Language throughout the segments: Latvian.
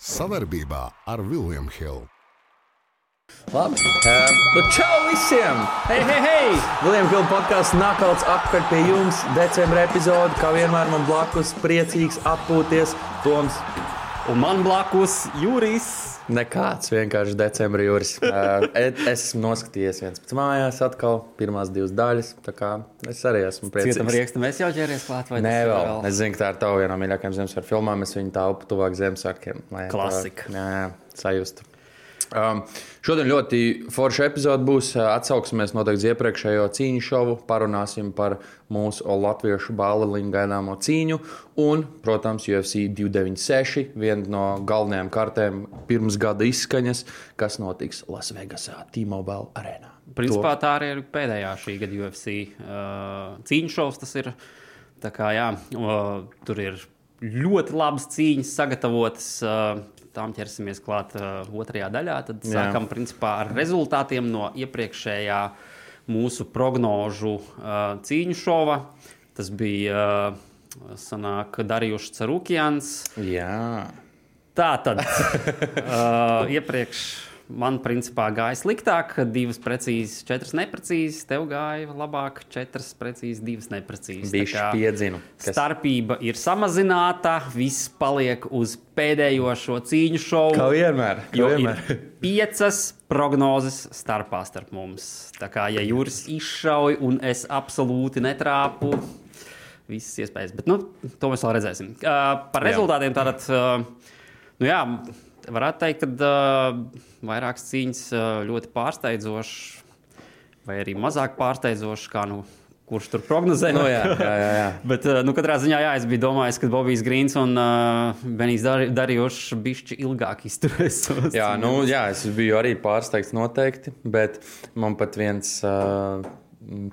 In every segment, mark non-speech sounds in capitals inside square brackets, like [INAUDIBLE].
Savarbībā ar Vilniņu Hildu. Labi. Uh, nu, čau visiem! Hei, hei, hei! Viljams Hilda podkāsts nākauts apkārt pie jums. Decembra epizode, kā vienmēr man blakus, priecīgs atpūties Toms. Un man blakus Jurijs. Nekāds vienkārši decembra jūras. [LAUGHS] Es esmu noskatījies viens pēc mājās, atkal pirmās divas daļas. Es arī esmu priecīgs. Cietam riekstu mēs jau ķeries klāt. Nē, vēl. vēl. Es zinu, ka tā ir tava viena no mīļākajām Ziemassvētku filmām. Es viņu tādu tuvāk Ziemassvētkiem. Klasika. Jā, sajustu. Um, šodien ļoti forša epizode būs. Atsauksimies noteikti uz iepriekšējo cīņu šovu, parunāsim par mūsu latviešu bāliņu gaidāmo cīņu. Un, protams, UFC 296, viena no galvenajām kartēm pirms gada izskaņas, kas notiks Lasvegasā, T-Mobile arēnā. Principā to... tā arī ir pēdējā šī gada UFC uh, cīņu šovs. Tas ir kā, jā, uh, tur ir ļoti labas cīņas sagatavotas. Tām ķersimies klāt uh, otrajā daļā. Tad Jā. sākam principā, ar rezultātiem no iepriekšējā mūsu prognožu uh, cīņu šova. Tas bija uh, sanāk, Darījušs Cerukjans. Jā. Tā tad uh, [LAUGHS] iepriekš man principā gāja sliktāk, divas precīzas, četras neprecīzas. Tev gāja labāk, četras precīzas, divas neprecīzas. Viņš piedzina. Kas... Starpība ir samazināta, viss paliek uz pēdējo šo cīņu šovu. Kā vienmēr. Kā vienmēr. piecas prognozes starpā starp mums. Tā kā ja jūras izšauj un es absolūti netrāpu. Visas iespējas, bet nu, to mēs vēl redzēsim. Uh, par rezultātiem tātad, uh, nu jā, varētu teikt, ka uh, vairākas cīņas uh, ļoti pārsteidzošas, vai arī mazāk pārsteidzošas, kā nu, kurš tur prognozēja. No, jā, jā, jā, jā. [LAUGHS] Bet, nu, katrā ziņā, jā, es biju domājis, ka Bobijs Grīns un uh, Benijs Darījošs bišķi ilgāk izturēs. jā, nu, jā, es biju arī pārsteigts noteikti, bet man pat viens uh,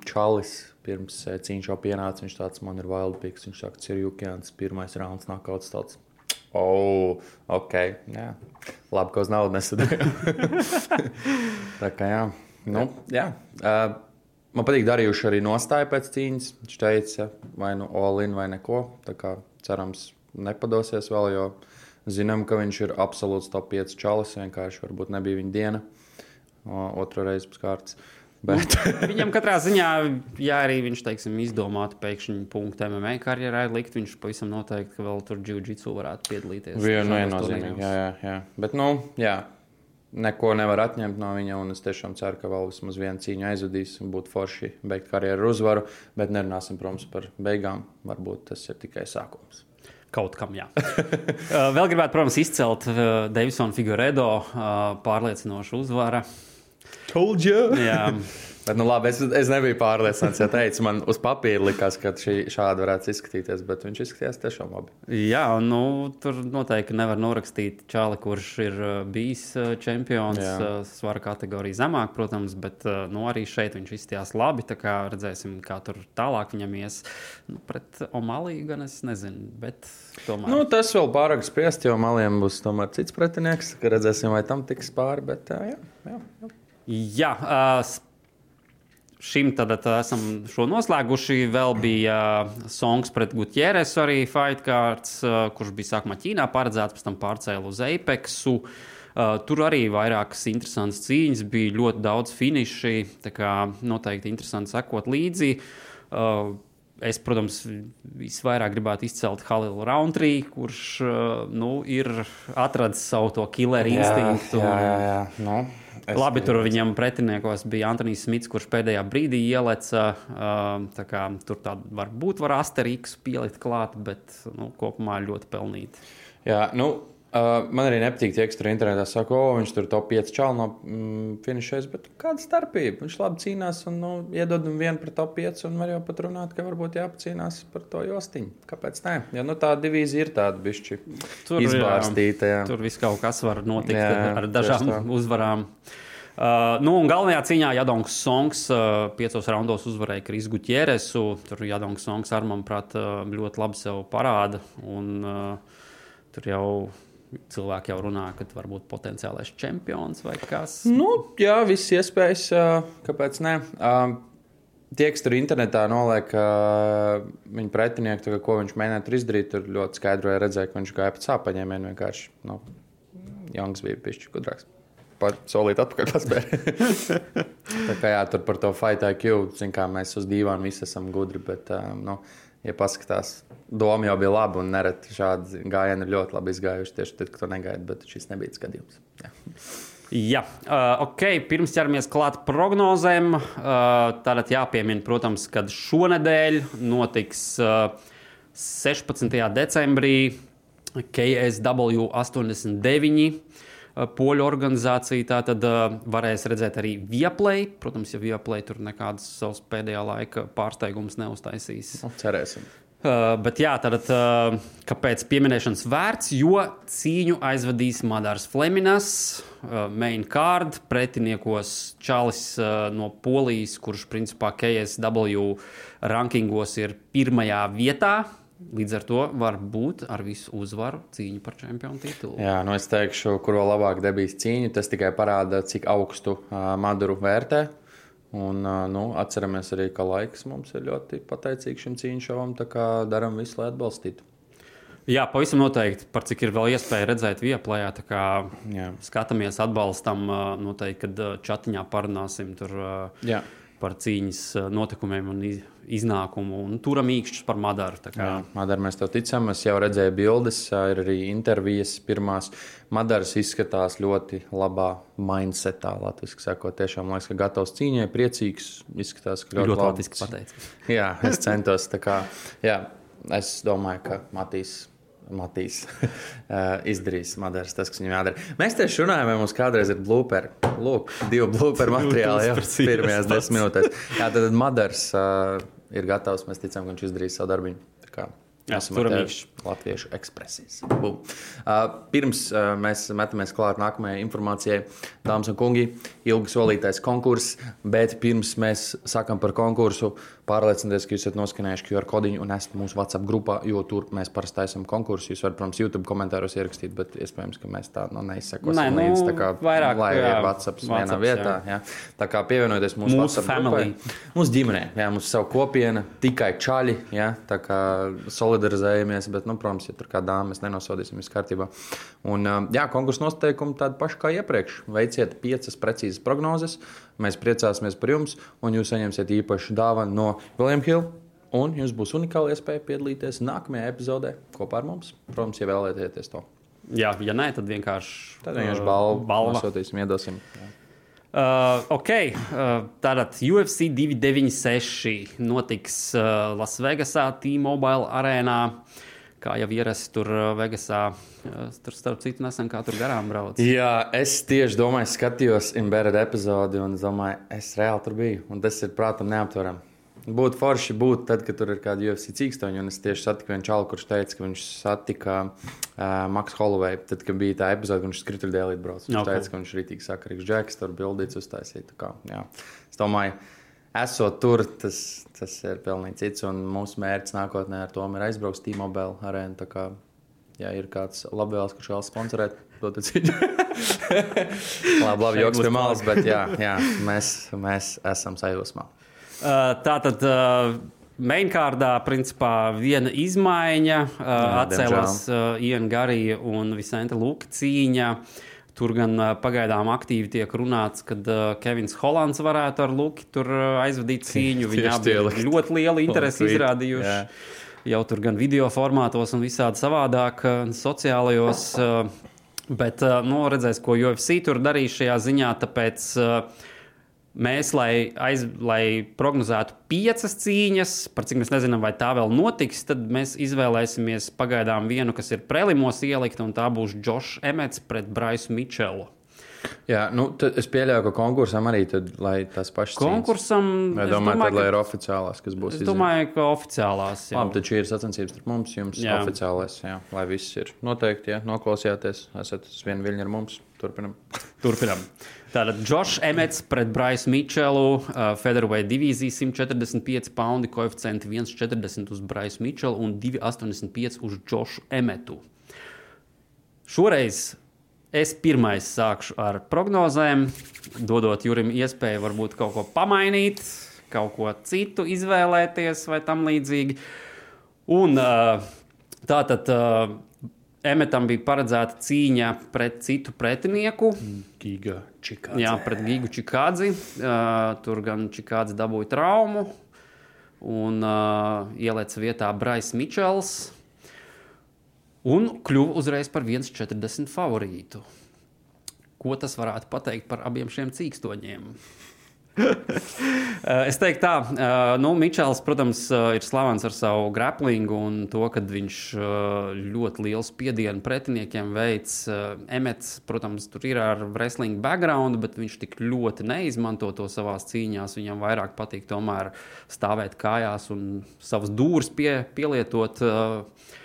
čalis pirms cīņš jau pienāca, viņš tāds man ir Wildpiks, viņš saka, ir Jukjāns, pirmais rauns nāk kaut kas tāds. Oh, ok. Jā. Labi, ka uz naudu nesadēļ. [LAUGHS] tā kā jā. Nu, jā. Uh, man patīk, darījuši arī nostāju pēc cīņas. Viņš teica, vai nu Olin vai neko. Tā kā cerams, nepadosies vēl, jo zinām, ka viņš ir absolūts top 5 čalis. Vienkārši varbūt nebija viņa diena. Otru reizi pēc kārtas. Uh, Bet. Viņam katrā ziņā, ja arī viņš teiksim, izdomātu pēkšņi punktu MMA karjerā, likt, viņš pavisam noteikti, ka vēl tur jiu-jitsu varētu piedalīties. Viennozīmīgi, jā, jā, jā. Bet, nu, jā. Neko nevar atņemt no viņa, un es tiešām ceru, ka vēl vismaz viena cīņa aizvadīs un būtu forši beigt karjeru ar uzvaru. Bet nerunāsim, protams, par beigām. Varbūt tas ir tikai sākums. Kaut kam, jā. [LAUGHS] Uh, vēl gribētu, protams, izcelt uh, Davisona Figueredo uh, pārliecinošu uzvaru. Told you! Jā. [LAUGHS] Bet, nu, labi, es, es nebiju pārliecināts, ja teicu, man uz papīra likās, ka šī šādi varētu izskatīties, bet viņš izskatījās tiešām labi. Jā, nu, tur noteikti nevar norakstīt čāli, kurš ir uh, bijis uh, čempions Jā. Uh, svara kategorija zemāk, protams, bet nu, arī šeit viņš izskatījās labi. Tā kā redzēsim, kā tur tālāk viņam ies. Nu, pret Omalī gan es nezinu, bet tomēr. Nu, tas vēl pārāk spriest, jo Maliem būs tomēr cits pretinieks, ka redzēsim, vai tam tiks pāri, bet jā, jā. jā. Jā, šim tad esam šo noslēguši. Vēl bija songs pret Gutjeres, arī fight cards, kurš bija sākumā Ķīnā paredzēts, pēc tam pārcēlus uz Apexu. Tur arī vairākas interesantas cīņas, bija ļoti daudz finiši. Tā kā noteikti interesanti sekot līdzi. Es, protams, visvairāk gribētu izcelt Halilu Roundtree, kurš nu, ir atradzis savu to killeru instinktu. Jā, jā, jā. Nu. Es Labi, tur viņam pretiniekos bija Antonius Smits, kurš pēdējā brīdī ieleca. Tā kā, tur tā varbūt var asterīks pielikt klāt, bet nu, kopumā ļoti pelnīti. Jā, nu, Uh, man arī nepatīk tie, kas tur internetā saka, o, viņš tur top 5 čālu no mm, finišēs, bet kāda starpība? Viņš labi cīnās un nu, iedod vienu pret top 5, un var jau pat runāt, ka varbūt jāpacīnās par to jostiņu. Kāpēc ne? Ja nu, tā divīzija ir tāda bišķi tur, izbārstīta. Jā. Tur viss kaut kas var notikt jā, ar dažām uzvarām. Uh, nu, galvenajā cīņā Jadongs Songs uh, piecos raundos uzvarēja Krisu Gutjeresu. Tur Jadongs Songs ar manuprāt uh, ļoti labi sev parāda. Un, uh, tur jau cilvēki jau runā, ka varbūt potenciālais čempions vai kas. Nu, jā, viss iespējas. Kāpēc ne? Tie, kas tur internetā noliek viņa pretinieku, to, ko viņš mēģināja izdarīt, tur ļoti skaidri redzēja, ka viņš gāja pēc sāpaņiem. Vienkārši nu, Janks bija pišķi gudrāks. Pat solīt atpakaļ paspēja. [LAUGHS] tā kā jā, tur par to fight IQ, zin kā mēs uz divām visi esam gudri, bet, nu, ja paskatās, doma jau bija laba un nereti šādi gājieni ir ļoti labi izgājuši tieši tad, kad to negaidi, bet šis nebija skatījums. Jā. Jā, uh, ok. Pirms ķeramies klāt prognozēm, uh, tātad jāpiemina, protams, ka šonadēļ notiks uh, 16. decembrī KSW 89 poļu organizācija. Tā tad varēs redzēt arī Vieplay. Protams, ja Vieplay tur nekādas savas pēdējā laika pārsteigumus neuztaisīs. Nu, cerēsim. Uh, bet jā, tad uh, kāpēc pieminēšanas vērts? Jo cīņu aizvadīs Madārs Fleminas, uh, main card, pretiniekos Čālis uh, no Polijas, kurš principā KSW rankingos ir pirmajā vietā. Līdz ar to var būt ar visu uzvaru cīņa par čempionu titulu. Jā, nu es teikšu, kur vēl labāk debijas cīņa. Tas tikai parāda, cik augstu uh, Maduru vērtē. Un, uh, nu, atceramies arī, ka laiks mums ir ļoti pateicīgs šim cīņu šovam. Tā kā darām visu, lai atbalstītu. Jā, pavisam noteikti, par cik ir vēl iespēja redzēt vieplējā. Skatāmies, atbalstam, noteikti, kad čatiņā parunāsim tur Jā. Par cīņas notikumiem un iznākumu un turam īkšķus par Madaru. Jā, Madaru mēs tev ticam. Es jau redzēju bildes, ir arī intervijas pirmās. Madaras izskatās ļoti labā mindsetā, latviski sakot. Tiešām liekas, ka gatavs cīņai, priecīgs. Izskatās, ka ļoti, ļoti latviski pateicis. jā, es centos. Kā, jā, es domāju, ka Matīs. Matīs [LAUGHS] izdarīs Madaras tas, kas viņam jādara. Mēs tieši runājam, vai mums kādreiz ir blooperi. Lūk, divi blooperi [LAUGHS] materiāli jau pirmajās desmit minūtēs. Jā, tad Madaras uh, ir gatavs. Mēs ticam, ka viņš izdarīs savu darbu. Jā, turamīgs. Latviešu ekspresijas. Uh, pirms uh, mēs metamies klāt nākamajai informācijai, dāmas un kungi, ilgi solītais konkurss, bet pirms mēs sākam par konkursu, pārliecinieties, ka jūs esat noskanējuši QR kodiņu un esat mūsu WhatsApp grupā, jo tur mēs parasti taisām konkursu. Jūs varat, protams, YouTube komentāros ierakstīt, bet iespējams, ka mēs tā nu, neizsakosim Nē, nu, līdz. Tā kā vairāk, lai jā, ir WhatsApp vienā vietā. Jā. Jā. Tā kā pievienojieties mūsu, mūsu family. Grupai, mūsu ģimenē, jā, mūsu savu kopienu, tikai čaļi, jā, tā kā solidarizējamies, bet, nu, protams, ja tur kā dāmas mēs nenosodīsim, viss kārtībā. Un, jā, konkursu noteikumi tādi paši kā iepriekš. Veiciet piecas precīzas prognozes. Mēs priecāsimies par jums, un jūs saņemsiet īpašu dāvanu no Viljama Hilda. Un jums būs unikāla iespēja piedalīties nākamajā epizodē kopā ar mums. Protams, ja vēlaties to. Jā, ja nē, tad vienkārši tad vienkārši balvu balvu nosūtīsim, iedosim. Jā. Uh, ok, uh, tātad UFC 296 notiks uh, Lasvegasā, T-Mobile arēnā. Uh, kā jau ierasts tur Vegasā. Tur, starp citu, nesen kā tur garām brauc. Jā, es tieši domāju, skatījos Inbēra epizodi un domāju, es reāli tur biju. Un tas ir, prātam, neaptverami. Būtu forši būt tad, kad tur ir kāda UFC cīkstoņa. Un es tieši satiku vienu čalu, kurš teica, ka viņš satika uh, Maksu Holovei. Tad, kad bija tā epizode, kad viņš skrituļdēlī brauc. Viņš okay. teica, ka viņš ir rītīgi sakarīgs džeks, tur bildīts uztaisīt. Kā, jā. es domāju, esot tur, tas, tas ir pilnīgi cits. Un mūsu mērķis nākotnē ar to ir aizbraukt T-Mobile arēnu. Kā, ja ir kāds labvēls, kurš vēl sponsorēt, dodiet ziņu. [LAUGHS] labi, labi joks pie malas, bet jā, jā, mēs, mēs esam sajūsmā. Uh, tā tad. Uh... Mainkārdā, principā, viena izmaiņa uh, atcēlās uh, Iena Garija un Visenta Luka cīņa. Uh, Tur gan pagaidām aktīvi tiek runāts, ka Kevins Hollands varētu ar Luku tur aizvadīt cīņu. Viņi abi ļoti lielu interesi izrādījuši. Jā. Jau tur gan video formātos, un visādi savādāk, sociālajos. Bet, nu, redzēs, ko UFC tur darīs šajā ziņā. Tāpēc uh, Mēs, lai, aiz, lai prognozētu piecas cīņas, par cik mēs nezinām, vai tā vēl notiks, tad mēs izvēlēsimies pagaidām vienu, kas ir prelimos ielikt, un tā būs Džošs Emets pret Braisu Mičelu. Jā, nu, es pieļauju, ka konkursam arī tad, tas pašs konkursam. Domāju, domāju, tad, lai ir oficiālās, kas būs? Es domāju, ka oficiālās. Jā, Labi, tad šī ir sacensības starp mums, jums jā. oficiālais, jā, lai viss ir noteikti, jā, noklausījāties, esat uz vienu viļņu ar mums. Turpinam. Turpinam. Tātad Džošs Emets pret Braisu Mičelu, uh, Featherweight divīzija 145 poundi, koeficienti 1,40 uz Braisu Mičelu un 2,85 uz Džošu Emetu. Šoreiz Es pirmais sākšu ar prognozēm, dodot Jurim iespēju varbūt kaut ko pamainīt, kaut ko citu izvēlēties vai tam līdzīgi. Un tā tad Emetam bija paredzēta cīņa pret citu pretinieku. Giga Čikāze. Jā, pret Gigu Čikādzi. Uh, tur gan Čikādzi dabūja traumu un uh, ielēca vietā Brais Mičels. Un kļuva uzreiz par 1,40 favorītu. Ko tas varētu pateikt par abiem šiem cīkstoņiem? [LAUGHS] Eh, es teiktu, tā, eh, nu, Mičels, protams, eh, ir slavens ar savu grapplingu un to, ka viņš ļoti lielu spiedienu pretiniekiem veids. Emets, protams, tur ir ar wrestling background, bet viņš tik ļoti neizmanto to savā cīņā. Viņam vairāk patīk tomēr stāvēt kājās un savus dūrus pie, pielietot. Uh,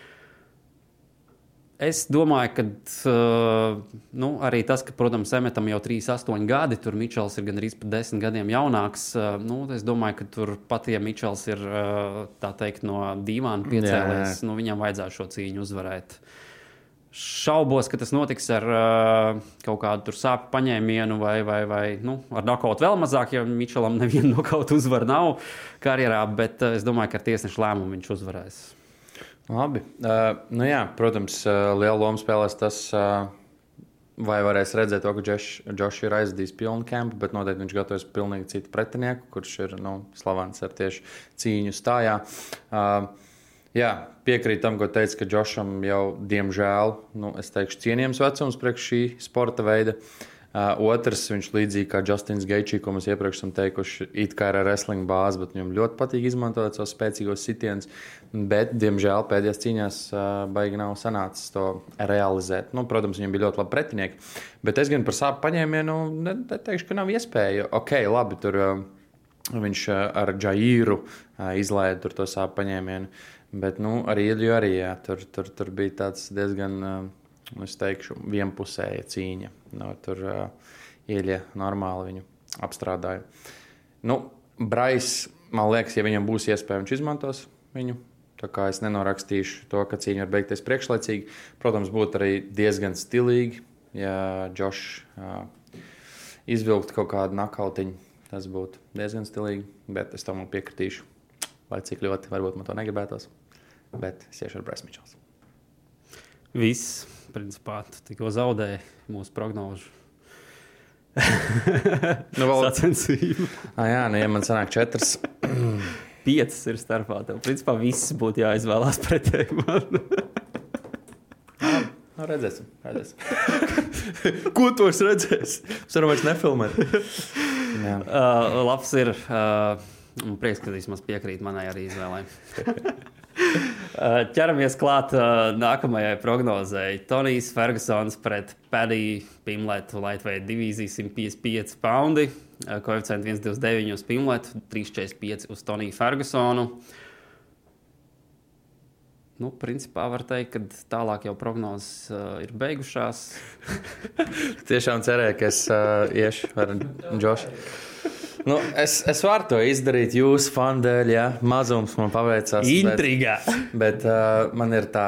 Es domāju, ka uh, nu, arī tas, ka, protams, Emetam jau 3, 8 gadi, tur Mičels ir gandrīz pat 10 gadiem jaunāks. Uh, nu, es domāju, ka tur pat, ja Mičels ir uh, teikt, no dīvāna piecēlies, nu, viņam vajadzētu šo cīņu uzvarēt. Šaubos, ka tas notiks ar uh, kaut kādu sāpju paņēmienu vai, vai, vai nu, ar nokautu vēl mazāk, jo Mičelam nevienu [LAUGHS] nokautu uzvaru nav karjerā, bet uh, es domāju, ka ar tiesnešu lēmumu viņš uzvarēs. Labi. Uh, nu jā, protams, uh, liela loma spēlēs tas, uh, vai varēs redzēt to, ka Džošs ir aizdījis pilnu kampu, bet noteikti viņš gatavojas pilnīgi citu pretinieku, kurš ir nu, slavens ar tieši cīņu stājā. Uh, jā, piekrīt tam, ko teica, ka Džošam jau, diemžēl, nu, es teikšu, cienījams vecums priekš šī sporta veida. Uh, Uh, otrs, viņš līdzīgi kā Justins Geičī, ko mēs iepriekš esam teikuši, it kā ir ar wrestling bāzi, bet viņam ļoti patīk izmantot savus spēcīgos sitienus. Bet, diemžēl, pēdējās cīņās uh, baigi nav sanācis to realizēt. Nu, protams, viņam bija ļoti labi pretinieki. Bet es gan par sāpju paņēmienu neteikšu, ka nav iespēja. Ok, labi, tur uh, viņš uh, ar Džairu uh, izlaida to sāpju paņēmienu. Bet nu, ar Ilju arī jā, tur, tur, tur bija tāds diezgan. Uh, es teikšu, vienpusēja cīņa. No, tur uh, ieļa normāli viņu apstrādāja. Nu, Brais, man liekas, ja viņam būs iespēja, viņš izmantos viņu. Tā kā es nenorakstīšu to, ka cīņa var beigties priekšlaicīgi. Protams, būtu arī diezgan stilīgi, ja Džošs uh, izvilktu kaut kādu nakautiņu. Tas būtu diezgan stilīgi, bet es tam piekritīšu. Lai cik ļoti varbūt man to negribētos, bet es iešu ar Brēsmičels. Viss principā tikko zaudēja mūsu prognožu. [LAUGHS] nu, vēl sacensību. ah, jā, nu, ja man sanāk četras. [CLEARS THROAT] Piecas ir starpā. Tev, principā, viss būtu jāizvēlās pretēji man. [LAUGHS] Nu, redzēsim, redzēsim. [LAUGHS] Ko tu esi redzējis? Es varu vairs nefilmēt. uh, labs ir. Uh, prieks, ka vismaz piekrīt manai arī izvēlei. Eh, ķeramies klāt uh, nākamajai prognozei. Tonijs Fergusons pret Padiju Pimletu Latvijas divīziju 155 poundi. Uh, koeficients 129 uz Pimletu, 345 uz Toniju Fergusonu. Nu, principā var teikt, ka tālāk jau prognozes uh, ir beigušās. [LAUGHS] Tiešām cerēju, ka es uh, iešu ar Džošu. Nu, es, es varu to izdarīt jūsu fanu dēļ, ja mazums man paveicās. Intrigā. Bet, bet uh, man ir tā.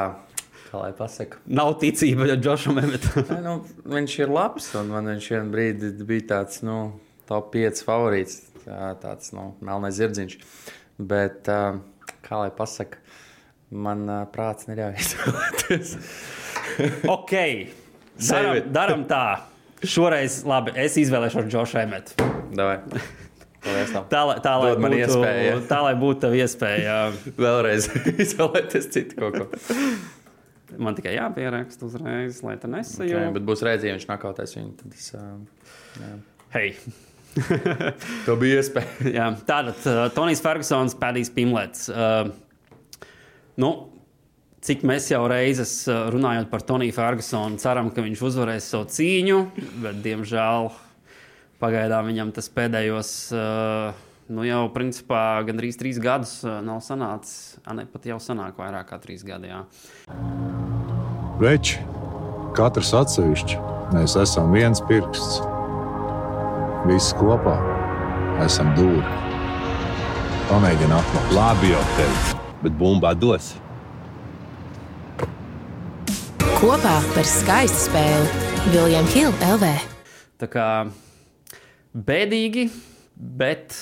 Kā lai pasakā? Nav ticība, Džošam Emetam. nu, viņš ir labs, un man viņš vienā brīdī bija tāds, nu, top 5 favorīts, tā, tāds, nu, melnais zirdziņš. Bet, uh, kā lai pasakā, man uh, prāts neļauj izvēlēties. [LAUGHS] ok, daram, daram tā. Šoreiz, labi, es izvēlēšos Džošu Emetu. Tā, lai, tā, lai būtu, iespēja. tā lai būtu tā iespēja. Vēlreiz [LAUGHS] izvēlēties citu kaut ko. Man tikai jāpieraksta uzreiz, lai tā nesajūta. Okay, bet būs reizē, ja viņš nakautēs viņu. Tad es, jā. Hei! [LAUGHS] to bija iespēja. [LAUGHS] jā, tātad uh, Tonijs Fergusons, Pēdījs Pimlets. Uh, nu, cik mēs jau reizes runājot par Toniju Fergusonu, ceram, ka viņš uzvarēs savu cīņu, bet diemžēl Pagaidām viņam tas pēdējos, eh, nu jau principā gandrīz trīs gadus eh, nav sanācis. Ne pat jau sanāk vairāk kā trīs gadi. Jā. Veči, katrs atsevišķi, mēs esam viens pirksts. Visi kopā esam dūri. Pamēģini atklāt. Labi, jau tevi, bet bumba dos. Kopā par skaistu spēli Viljams Hilde LV. Tā kā bēdīgi, bet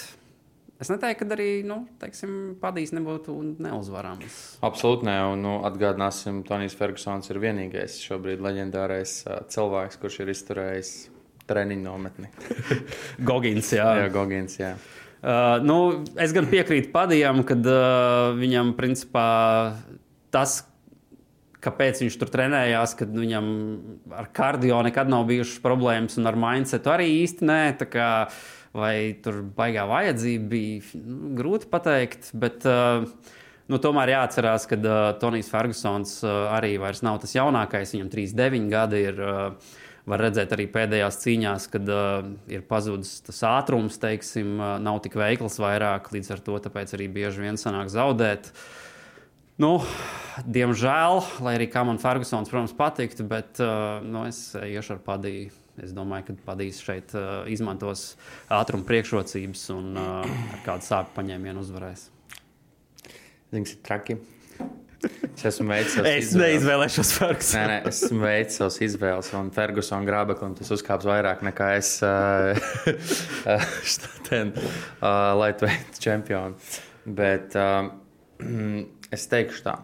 es neteiktu, ka arī nu, teiksim, padīs nebūtu neuzvarams. Absolūti nē, un nu, atgādināsim, Tonijs Fergusons ir vienīgais šobrīd leģendārais cilvēks, kurš ir izturējis treniņu nometni. [LAUGHS] Gogins, jā. jā, Gogins, jā. Uh, nu, es gan piekrītu padījām, ka uh, viņam principā tas, kāpēc viņš tur trenējās, kad viņam ar kardio nekad nav bijušas problēmas, un ar mindsetu arī īsti nē. Vai tur baigā vajadzība bija nu, grūti pateikt. Bet, uh, Nu, tomēr jāatcerās, ka uh, Tonijs Fergusons uh, arī vairs nav tas jaunākais. Viņam 39 gadi ir. Uh, var redzēt arī pēdējās cīņās, kad uh, ir pazudis tas ātrums, teiksim, uh, nav tik veikls vairāk. Līdz ar to arī bieži vien sanāk zaudēt. Uh, Nu, diemžēl, lai arī kā man Fergusons, protams, patiktu, bet uh, nu, es iešu ar padīju. Es domāju, ka padīs šeit uh, izmantos ātruma priekšrocības un uh, ar kādu sāpju paņēmienu uzvarēs. Ziniet, ir traki. Es esmu veicis savas es neizvēlēšos Fergusonu. Nē, nē, es esmu veicis savas izvēles, un Fergusona grābekli tas uzkāps vairāk nekā es uh, [LAUGHS] štatien uh, lightweight čempionu. Bet uh, [CLEARS THROAT] Es teikšu tā.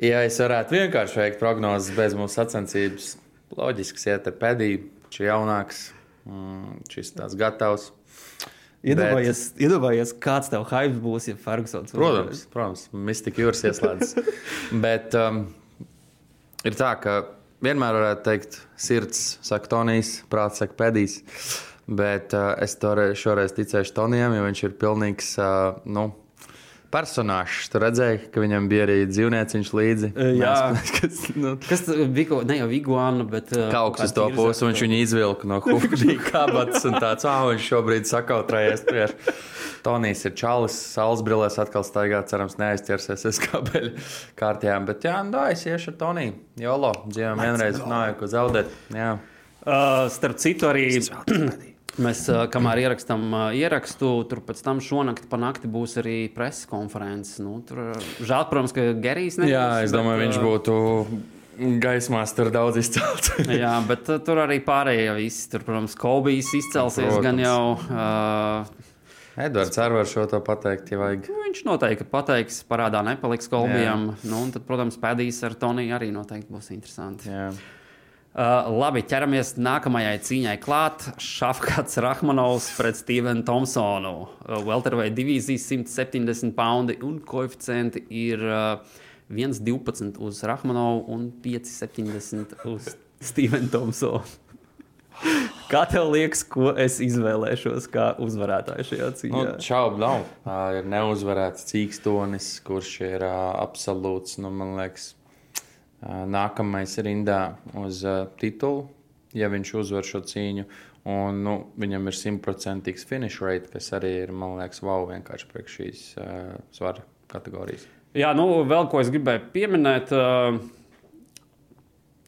Ja es varētu vienkārši veikt prognozes bez mūsu sacensības, loģiski iet ar pēdīju, šis jaunāks, mm, šis tāds gatavs. Iedomājies, Bet... iedomājies, kāds tev hype būs, ja Fergusons. Protams, protams Mistika jūras ieslēdzas. [LAUGHS] Bet um, ir tā, ka vienmēr varētu teikt, sirds saka Tonijs, prāts saka pēdīs. Bet uh, es šoreiz ticēšu Tonijam, jo viņš ir pilnīgs. Uh, nu, personāžs. Tur redzēja, ka viņam bija arī dzīvnieciņš līdzi. Jā, Mēs, kas, nu, kas bija ne jau iguāna, bet uh, kaut kas uz to pusi. Viņš viņu izvilka no [LAUGHS] hūžņa kabatas un tāds, ah, viņš šobrīd sakautrējies. Tieši. Tonijs ir čalis, saules brillēs atkal staigā, cerams, neaizķersies es kabeļu kārtījām. Bet jā, nu, es iešu ar Toniju. Jolo, dzīvēm vienreiz runāju, ko zaudēt. Jā. Uh, starp citu, arī [CLEARS THROAT] Mēs, kamēr ierakstām ierakstu, tur pēc tam šonakt pa nakti būs arī preses konferences. Nu, tur, žēl, protams, ka Gerijs nebūs. Jā, es domāju, bet, viņš būtu gaismās tur daudz izcelts. [LAUGHS] jā, bet tur arī pārējie visi. Tur, protams, Kobijs izcelsies protams. gan jau. Uh, Edvards arī var šo to pateikt, ja vajag. Nu, viņš noteikti pateiks, parādā nepaliks Kolbijam. Nu, tad, protams, pēdīs ar Toniju arī noteikti būs interesanti. Jā. Uh, labi, ķeramies nākamajai cīņai klāt. Šafkats Rahmanovs pret Stevenu Thompsonu. Uh, Welterweight divīzijas 170 poundi un koeficienti ir uh, 1,12 uz Rahmanovu un 5,70 uz Stevenu Thompsonu. [LAUGHS] Kā tev liekas, ko es izvēlēšos kā uzvarētāju šajā cīņā? Nu, šaubu nav. Uh, ir neuzvarēts cīkstonis, kurš ir uh, absolūts, nu, man liekas, nākamais rindā uz titulu, ja viņš uzvar šo cīņu. Un, nu, viņam ir simtprocentīgs finish rate, kas arī ir, man liekas, wow, vienkārši priekš šīs uh, svara kategorijas. Jā, nu, vēl ko es gribēju pieminēt. Uh,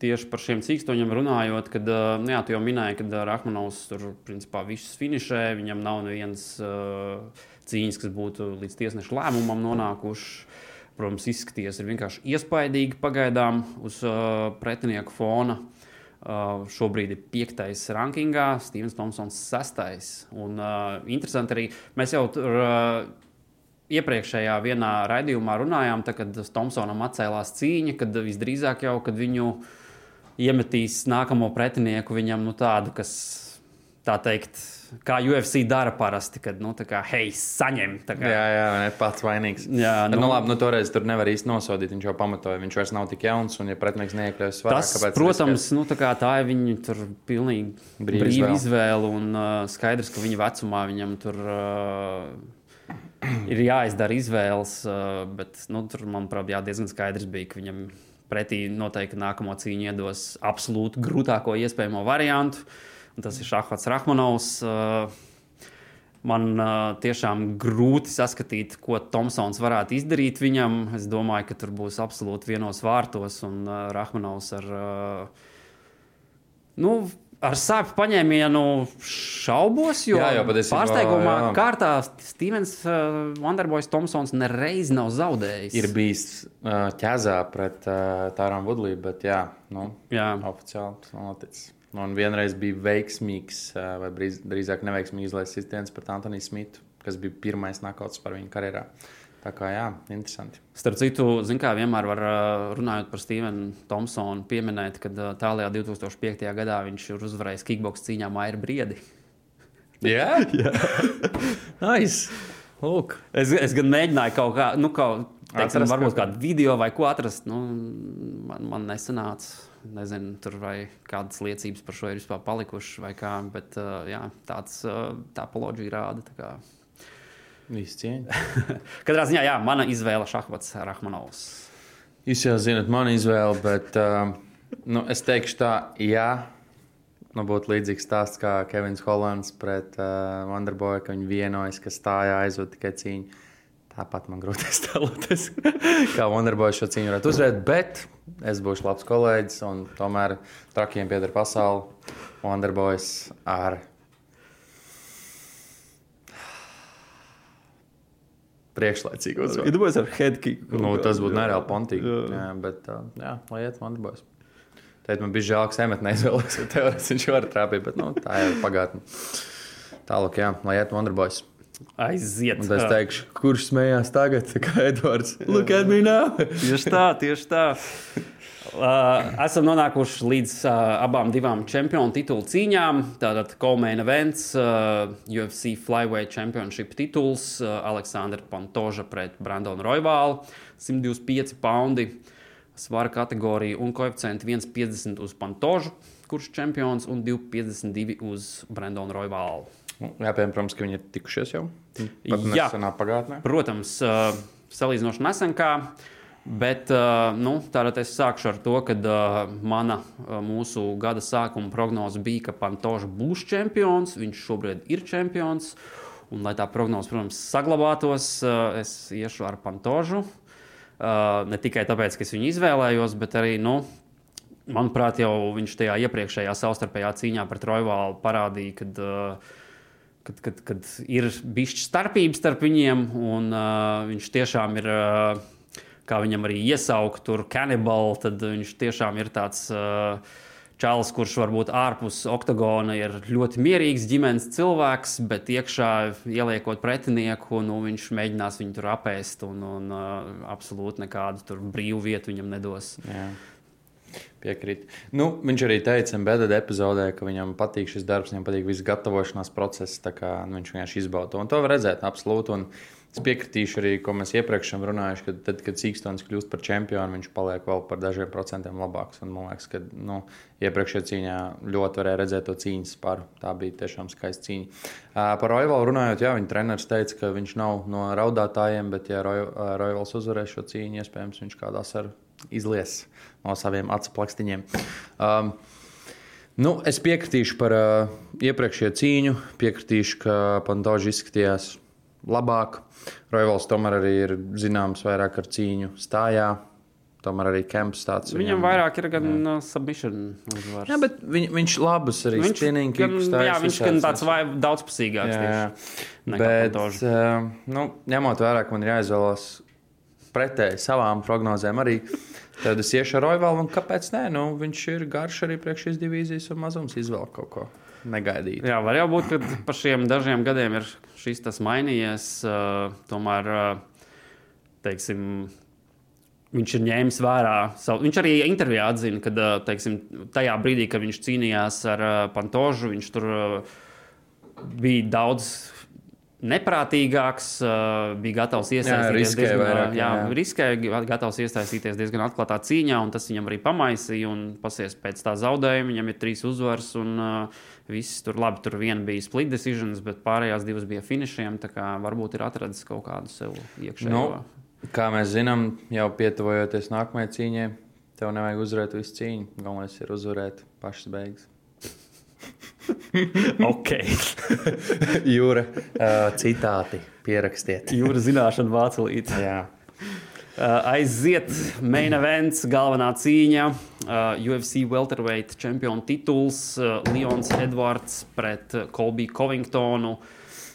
tieši par šiem cīkstoņiem runājot, kad nu, jā, jau minēji, ka Rāmanovs tur principā visus finišē. Viņam nav nevienas uh, cīņas, kas būtu līdz tiesneša lēmumam nonākušas protams, izskaties vienkārši iespaidīgi pagaidām uz uh, pretinieku fona. Uh, šobrīd ir piektais rankingā, Stevens Thompsons sestais. Un uh, interesanti arī, mēs jau tur uh, iepriekšējā vienā raidījumā runājām, tā, kad Thompsonam atcēlās cīņa, kad visdrīzāk jau, kad viņu iemetīs nākamo pretinieku, viņam nu, tādu, kas tā teikt, kā UFC dara parasti, kad, nu, tā kā, hei, saņem. Kā... Jā, jā, ne pats vainīgs. Jā, nu, nu, labi, nu, toreiz tur nevar īsti nosodīt. Viņš jau pamatoja, viņš vairs nav tik jauns, un, ja pretinieks neiekļaujas svarā? Protams, nu, tā, kā, tā ir viņa tur pilnīgi brīva izvēle. izvēle, un uh, skaidrs, ka viņa vecumā viņam tur. Uh, Ir jāizdara izvēles, uh, bet nu, tur, manuprāt, jā, diezgan skaidrs bija, ka viņam pretī noteikti nākamo cīņu iedos absolūti grūtāko iespējamo variantu. Uh, Tas ir Šahvats Rahmanovs. Uh, man uh, tiešām grūti saskatīt, ko Tomsons varētu izdarīt viņam. Es domāju, ka tur būs absolūti vienos vārtos un uh, Rahmanovs ar, nu, ar sāpju paņēmienu šaubos. Jo jā, jau pārsteigumā jā. kārtā Stevens uh, Vanderboys Tomsons nereiz nav zaudējis. Ir bijis uh, ķēzā pret uh, Tārām Vudlī, bet jā, nu, jā. oficiāli tas nav noticis. Un vienreiz bija veiksmīgs, vai drīz, drīzāk neveiksmīgs izlaists sitiens pret Antoniju Smitu, kas bija pirmais nakauts par viņu karjerā. Tā kā jā, interesanti. Starp citu, zin, kā vienmēr var runājot par Stevenu Thompsonu, pieminēt, ka tālākajā 2005. gadā viņš ir uzvarējis kickbox cīņā Maija Briedi. [LAUGHS] Jā, jā. [LAUGHS] nice. Lūk. Es, es gan mēģināju kaut kā, nu, kaut, teiksim, Atrast varbūt kādu video vai ko atrast. Nu, man, man nesanāca. Nezinu, tur vai kādas liecības par šo ir vispār palikušas, vai kā. Bet uh, jā, tāds uh, tā apoloģija rāda. tā. [LAUGHS] Katrā ziņā, jā, mana izvēle Šahmats Rahmanovs. Jūs jau zinat, man izvēle, bet uh, nu, es teikšu tā, jā. Nu, būtu līdzīgs stāsts kā Kevins Hollands pret uh, Wonderboy, ka viņi vienojas, ka stājā aizved tikai cīņu. Tāpat man grūti [LAUGHS] iztēloties, [LAUGHS] kā Wonderboy šo cīņu varētu uzvarēt. Bet es būšu labs kolēģis, un tomēr trakiem pieder pasaule. Wonderboys ar priekšlaicīgu uzvaru. Iedomājieties ar headkick. Nu, tas būtu nereāli pontīgi. Jā. Jā, bet, jā, lai iet Wonderboys. Teikt, man bija žēl, ka Semet neizvēlējās, jo teorētiski [LAUGHS] viņš var trāpīt, bet nu, tā jau ir pagātne. Tālāk, jā, lai iet Wonderboys. Aiziet. Un es teikšu, kurš smējās tagad, [LAUGHS] kā Edvards. Look at me now! [LAUGHS] Tieši tā, tieši tā. Uh, esam nonākuši līdz uh, abām divām čempionu titulu cīņām. Tātad Coleman events, uh, UFC Flyweight Championship tituls, uh, Aleksandra Pantoža pret Brandonu Roivālu, 125 poundi svara kategorija un koeficienti 1,50 uz Pantožu, kurš čempions, un 2,52 uz Brandonu Roivālu. Nu, Jāpiemēr, protams, ka viņi ir tikušies jau. Pat Jā. nesenā pagātnē. Protams, uh, salīdzinoši nesen kā. Bet uh, nu, tātad es sākšu ar to, ka uh, mana mūsu gada sākuma prognoze bija, ka Pantožs būs čempions. Viņš šobrīd ir čempions. Un, lai tā prognoze, protams, saglabātos, es iešu ar Pantožu. Ne tikai tāpēc, ka es viņu izvēlējos, bet arī, nu, manuprāt, jau viņš tajā iepriekšējā savstarpējā cīņā pret Roivālu parādīja, kad, uh, kad, kad, kad ir bijusi starpība starp viņiem, un uh, viņš tiešām ir, uh, kā viņam arī iesaukt, tur kanibāli, tad viņš tiešām ir tāds. Uh, Čāls, kurš varbūt ārpus oktagona ir ļoti mierīgs ģimenes cilvēks, bet iekšā ieliekot pretinieku, nu, viņš mēģinās viņu tur apēst un, un uh, absolūti nekādu brīvu vietu viņam nedos. Jā. Piekrīt. Nu, viņš arī teica, Bēdēļ epizodē, ka viņam patīk šis darbs, viņam patīk viss gatavošanās process. Kā, nu, viņš vienkārši izbauda to. Un to var redzēt, absolūti. Un es piekritīšu arī, ko mēs iepriekš esam runājuši, ka tad, kad Sīkstons kļūst par čempionu, viņš paliek vēl par dažiem procentiem labāks. Un, man liekas, ka nu, iepriekšējā cīņā ļoti varēja redzēt to cīņas paru. Tā bija tiešām skaista cīņa. Par Roivalu runājot, jā, viņa treneris teica, ka viņš nav no raudātājiem, bet, ja Roi- Roivals uzvarēs šo cīņu, iespējams, viņš kādās ar izlies no saviem acu plakstiņiem. Um, nu, es piekritīšu par uh, iepriekšējo cīņu, piekritīšu, ka Pantožs izskatījās labāk. Roivals tomēr arī ir zināms vairāk ar cīņu stājā. Tomēr arī Kemps tāds Viņam vairāk ir gan jā. submission uzvaras. Jā, bet viņ, viņš labus arī Viņš, spinning gan, kicks jā, viņš gan tāds vai, daudzpusīgāks. Jā, jā. Bet, uh, nu, ņemot vērā, ka man ir jāizvēlas pretēji savām prognozēm, arī tad es iešu ar Roivalu. Kāpēc nē? Nu, viņš ir garš arī priekš šīs divīzijas un mazums izvēl kaut ko negaidīt. Jā, var jau būt, ka pa šiem dažiem gadiem ir šis tas mainījies. Uh, tomēr, uh, teiksim, viņš ir ņēmis vērā savu. Viņš arī intervijā atzina, ka teiksim, tajā brīdī, kad viņš cīnījās ar Pantožu, viņš tur bija daudz. Neprātīgāks, uh, bija gatavs iesaistīties riskēja diezgan, vairāk, jā, jā. riskēja, gatavs iesaistīties diezgan atklātā cīņā, un tas viņam arī pamaisīja. un Pasies pēc tā zaudējuma, viņam ir trīs uzvaras, un uh, viss tur labi. Tur viena bija split decisions, bet pārējās divas bija finišiem. Tā kā varbūt ir atradzis kaut kādu sev iekšējo. Nu, kā mēs zinām, jau pietuvojoties nākamajai cīņai, tev nevajag uzvarēt visu cīņu. Galvenais ir uzvarēt pašas beigas. [LAUGHS] ok. [LAUGHS] Jūra, uh, citāti pierakstiet. Jūras zināšana vācelīte. Jā. Uh, aiziet main events, galvenā cīņa. Uh, UFC welterweight čempionu tituls uh, Leons Edvards pret Kolbiju Covingtonu.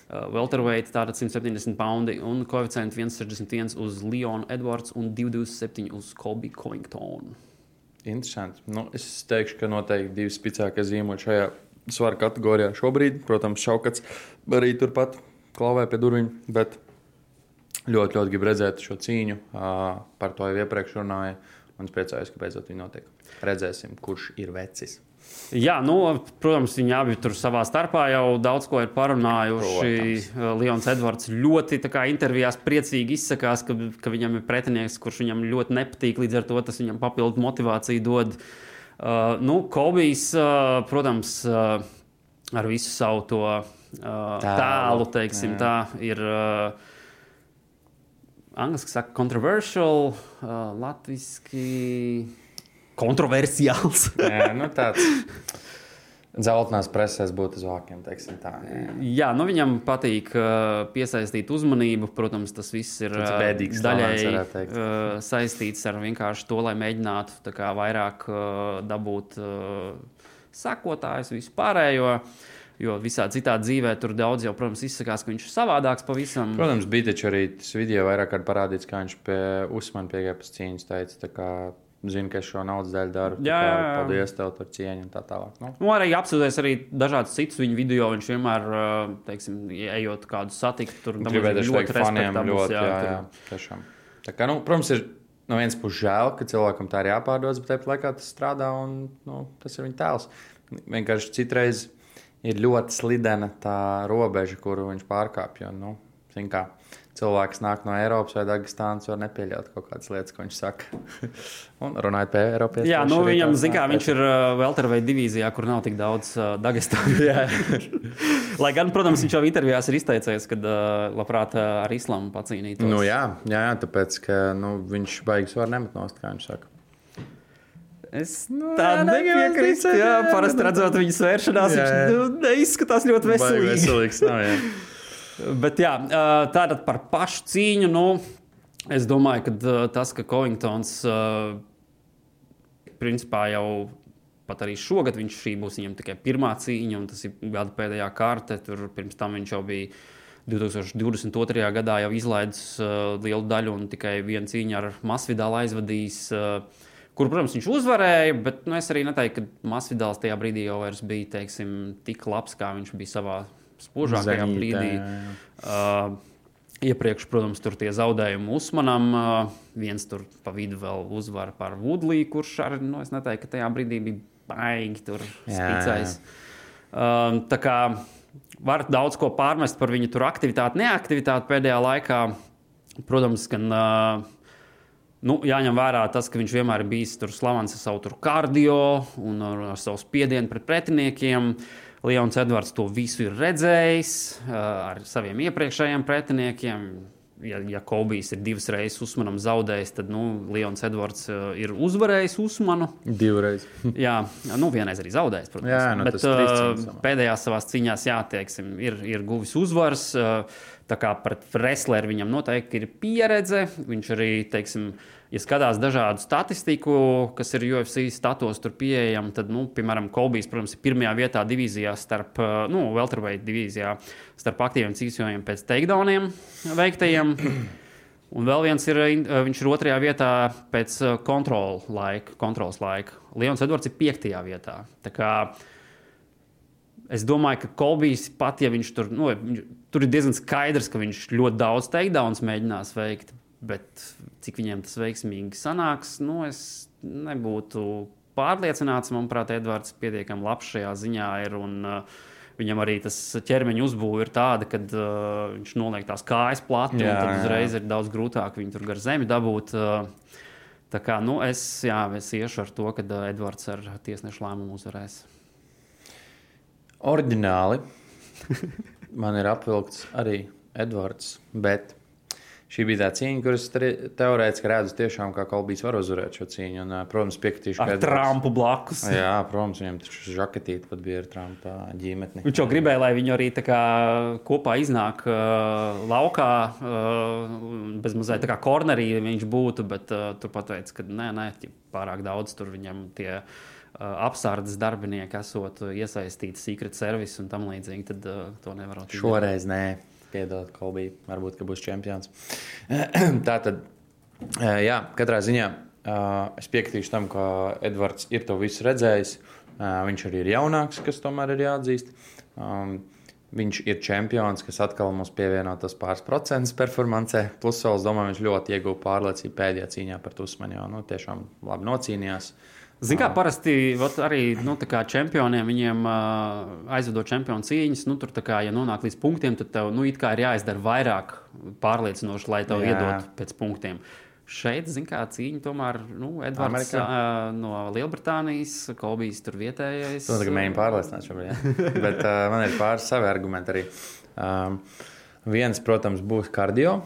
Uh, welterweight tātad 170 poundi un koeficients 161 uz Leonu Edvards un 227 uz Kolbiju Covingtonu. interesanti. Nu, es teikšu, ka noteikti divi spēcīgākie zīmoļi šajā svara kategorijā šobrīd. Protams, Šaukats arī turpat klauvē pie durvīm. Bet ļoti, ļoti gribu redzēt šo cīņu. Par to jau iepriekš runāju. Un es priecājos, ka beidzot viņi notiek. Redzēsim, kurš ir vecis. Jā, nu, protams, viņi abi tur savā starpā jau daudz ko ir parunājuši. Leons Edvards ļoti kā intervijās priecīgi izsakās, ka, ka viņam ir pretinieks, kurš viņam ļoti nepatīk. Līdz ar to tas viņam papildu motivāciju dod. Uh, nu, Kobijs, uh, protams, uh, ar visu savu to uh, tēlu, teiksim, jā. tā ir. Uh, Angliski saka, controversial, uh, latviešu kontroversiāls. Jā, nu tāds zeltainās presēs būtu uz vākiem, tā. Jā. Jā, nu viņam patīk uh, piesaistīt uzmanību. Protams, tas viss ir uh, bēdīgs teikt. uh, saistīts ar vienkārši to, lai mēģinātu kā vairāk uh, dabūt uh, sekotājus, vispārējo. Jo visā citā dzīvē tur daudz jau, protams, izsakās, ka viņš ir savādāks pavisam. Protams, bija taču arī tas video vairāk parādīts, kā viņš pie Usmana piegājas cīņas teica. Zinu, ka es šo naudas daļu daru. Jā, jā, jā. Paldies tev par cieņu un tā tālāk. Nu, Nu, arī apsūdzēs arī dažādas citas viņa video. Viņš vienmēr, teiksim, ejot kādu satikt, tur Gribētu ļoti respektabls, ļoti, jā, tur- jā, tiešām. Tā kā, nu, protams, ir no vienas puses žēl, ka cilvēkam tā ir jāpārdodas, bet tāpat laikā tas strādā un nu, tas ir viņa tēls. Vienkārši citreiz ir ļoti slidena tā robeža, kuru viņš pārkāpj. Nu, zin kā, cilvēks nāk no Eiropas vai Dagestānas, var nepieļaut kaut kādas lietas, ko viņš saka. [LAUGHS] un runājot par Eiropu. Jā, nu, viņam, zin kā, viņš ir uh, Welterveida divīzijā, kur nav tik daudz uh, Dagestānas. [LAUGHS] [LAUGHS] Lai gan, protams, viņš jau intervijās ir izteicies, ka uh, labprāt uh, ar islamu pacīnītos. Nu, jā, jā, jā, tāpēc, ka nu, viņš baigs var nemet nost, kā viņš saka. Es Nu, tādu jā, negribas nepiekrītu. Jā, parasti redzot viņa svēršanās, Jā, jā. viņš nu, neizskatās ļoti Baigi veselīgi. veselīgs nav, jā. Bet jā, tātad par pašu cīņu. Nu, es domāju, ka tas, ka Covingtons principā jau pat arī šogad viņš būs viņam tikai pirmā cīņa, un tas ir gada pēdējā kārta. Tur pirms tam viņš jau bija 2022. gadā jau izlaidis uh, lielu daļu un tikai vienu cīņu ar Masvidālu aizvadījis. Uh, Kur, protams, viņš uzvarēja, bet nu, es arī neteiktu, ka Masvidāls tajā brīdī jau bija teiksim, tik labs, kā viņš bija savā spožākajā Zenītē, brīdī. Uh, iepriekš, protams, tur tie zaudējumi Usmanam. Uh, viens tur pa vidu vēl uzvara par Woodliju, kurš arī, nu, es neteiktu, ka tajā brīdī bija baigi tur spīcējis. Uh, tā kā var daudz ko pārmest par viņu tur aktivitāti, neaktivitāti pēdējā laikā. Protams, gan uh, nu, jāņem vērā tas, ka viņš vienmēr ir bijis tur slavens ar savu tur kardio un ar, ar savu spiedienu pret pretiniekiem. Leons Edvards to visu ir redzējis uh, ar saviem iepriekšējiem pretiniekiem. Ja, ja Kobijs ir divas reizes Usmanam zaudējis, tad nu, Leons Edvards uh, ir uzvarējis Usmanu. Divreiz. [LAUGHS] Jā, nu vienreiz arī zaudējis, protams. Jā, nu, Bet uh, cīņas samā. pēdējās savās cīņās, jā, teiksim, ir, ir guvis uzvaras. uh, Tā kā pret wrestleri viņam noteikti ir pieredze. Viņš arī, teiksim, ja skatās dažādu statistiku, kas ir UFC status, tur pieejama, tad, nu, piemēram, Kolbijs, protams, ir pirmajā vietā divīzijā starp, uh, nu, Welterweight divīzijā starp aktīviem cīņšiem pēc takedowniem veiktajiem. Un vēl viens ir, uh, viņš ir otrajā vietā pēc uh, kontrola laika, kontrols laika. Leons Edvards ir piektajā vietā. Tā kā Es domāju, ka Kolbijs pat, ja viņš tur, nu, tur ir diezgan skaidrs, ka viņš ļoti daudz takedowns mēģinās veikt, bet cik viņiem tas veiksmīgi sanāks, nu, es nebūtu pārliecināts. Manuprāt, Edvards pietiekami labs šajā ziņā ir. Un, uh, Viņam arī tas ķermeņa uzbūve ir tāda, ka uh, viņš noliek tās kājas plati, un Jā, tad jā. uzreiz ir daudz grūtāk viņu tur gar zemi dabūt. Uh, tā kā nu, es, jā, es iešu ar to, ka uh, Edvards ar tiesnešu lēmumu uzvarēs. Orģināli man ir apvilkts arī Edvards. Bet šī bija tā cīņa, kuras teorētiski redzu tiešām, kā Kolbīs var uzvarēt šo cīņu. Un, protams, piekritīšu, Ar Trumpu blakus. Jā, protams, viņam taču žaketīte pat bija ar Trumpa ģimetni. Viņš jau gribēja, lai viņi arī kā kopā iznāk uh, laukā, uh, bez mazliet tā kā kornerī viņš būtu, bet uh, tur pateica, ka nē, nē, pārāk daudz tur viņam tie apsardzes darbinieki esot iesaistīti secret service un tam līdzīgi, tad uh, to nevarot izdarīt. Šoreiz nē, piedod, Kolbī, varbūt, ka būs čempions. [CLEARS THROAT] Tā tad, jā, katrā ziņā uh, es piekritīšu tam, ka Edvards ir to visu redzējis. Uh, viņš arī ir jaunāks, kas tomēr ir jāatzīst. Um, Viņš ir čempions, kas atkal mums pievieno tas pāris procentus performancē. Plus, vēl, es domāju, viņš ļoti ieguva pārliecību pēdējā cīņā par Tusmani. Jo nu, tiešām labi nocīnījās. Ziniet, kā parasti arī nu, kā čempioniem, viņiem uh, aizvedot čempionu cīņas, nu, tur, kā, ja nonāk līdz punktiem, tad tev nu, ir jāizdara vairāk pārliecinoši, lai tev Jā. iedotu pēc punktiem. Uh, Šeit, zinām, kā cīņa tomēr nu, Edvards uh, no Lielbritānijas, Kolbijs tur vietējais. Tas ir mēģinājums pārliecināt šobrīd. Ja? [LAUGHS] Bet uh, man ir pāris savi argumenti arī. Um, viens, protams, būs kardio.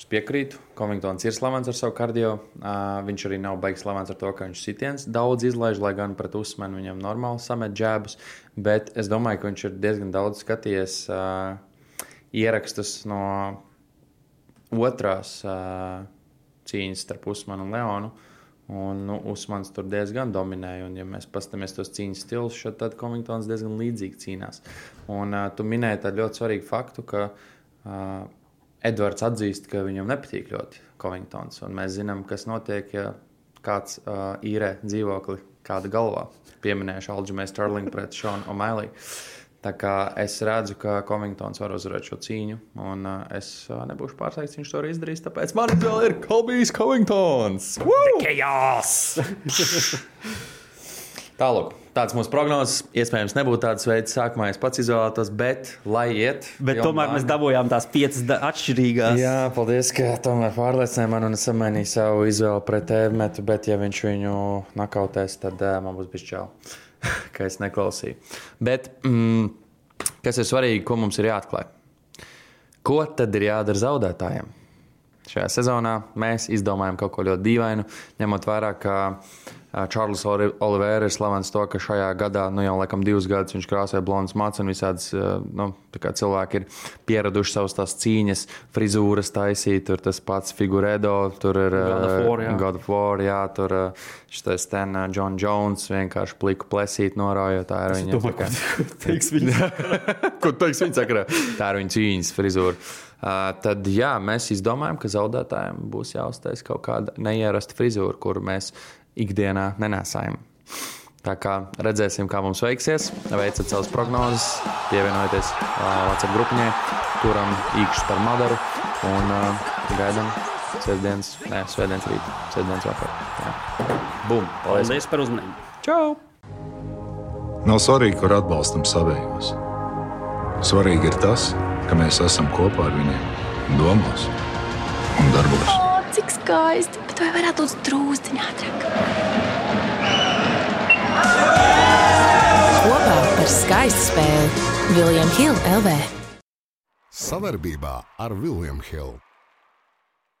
Es piekrītu. Covingtons ir slavens ar savu kardio. Uh, viņš arī nav beigas slavens ar to, ka viņš sitiens daudz izlaiž, lai gan pret uzmanu viņam normāli samet džēbus. Bet es domāju, ka viņš ir diezgan daudz skatījies uh, ierakstus no otrās. Uh, cīņas starp Usmanu un Leonu. Un, nu, Usmans tur diezgan dominēja. Un, ja mēs paskatāmies tos cīņas stilus, tad Covingtons diezgan līdzīgi cīnās. Un uh, tu minēji tādu ļoti svarīgu faktu, ka uh, Edvards atzīst, ka viņam nepatīk ļoti Covingtons. Mēs zinām, kas notiek, ja kāds uh, īrē dzīvokli kāda galvā. Pieminējuši Alģimēs Starlingu pret Šonu O'Malley. Tā kā es redzu, ka Covingtons var uzvarēt šo cīņu, un uh, es uh, nebūšu pārsteigts, viņš to arī izdarīs. Tāpēc man vēl ir Kolbijs Covingtons. Tālāk, tāds mūsu prognozes. Iespējams, nebūtu tāds veids, sākumā es pats izvēlētos, bet lai iet. Bet tomēr mēs dabūjām tās piecas atšķirīgās. Jā, paldies, ka tomēr pārliecināja man un es samainīju savu izvēli pret Evemetu, bet ja viņš viņu nakautēs, tad uh, man būs bijis čau. [LAUGHS] ka es neklausīju. Bet mm, kas ir svarīgi, ko mums ir jāatklāj? Ko tad ir jādara zaudētājiem? Šajā sezonā mēs izdomājam kaut ko ļoti dīvainu, ņemot vērā, ka Čārlis Olivera ir slavens to, ka šajā gadā, nu jau laikam divus gadus viņš krāsoja blondas mācības, un visādas nu, cilvēki ir pieraduši savas tās cīņas, frizūras taisīt, tur tas pats figurēdo, tur ir God of War, jā, tur šis ten John Jones vienkārši pliku plesīt norājot, tā ir viņa. Domāju, kā, teiks [LAUGHS] viņa. [LAUGHS] Ko teiks viņa sakarā? Tā ir viņa cīņas frizūra. Uh, tad jā, mēs izdomājam, ka zaudētājiem būs jāuztais kaut kāda neierasta frizūra, kuru mēs ikdienā nenesājam. Tā kā redzēsim, kā mums veiksies. Veiciet savas prognozes, pievienojieties uh, WhatsApp grupiņai, turam īkšķus par Madaru un uh, gaidām sestdienas, ne, svētdienas rītā, sestdienas vakarā. Bum! Paldies, paldies par uzmanību! Čau! Nav svarīgi, kur atbalstam savējos. Svarīgi ir tas, ka mēs esam kopā ar viņiem domās un darbos. Cik skaisti! Bet vai varētu būt drūzdiņā ātrāk? Kopā par skaistu spēli Viljams Hilde LV. Savarbībā ar Viljumu Hildu.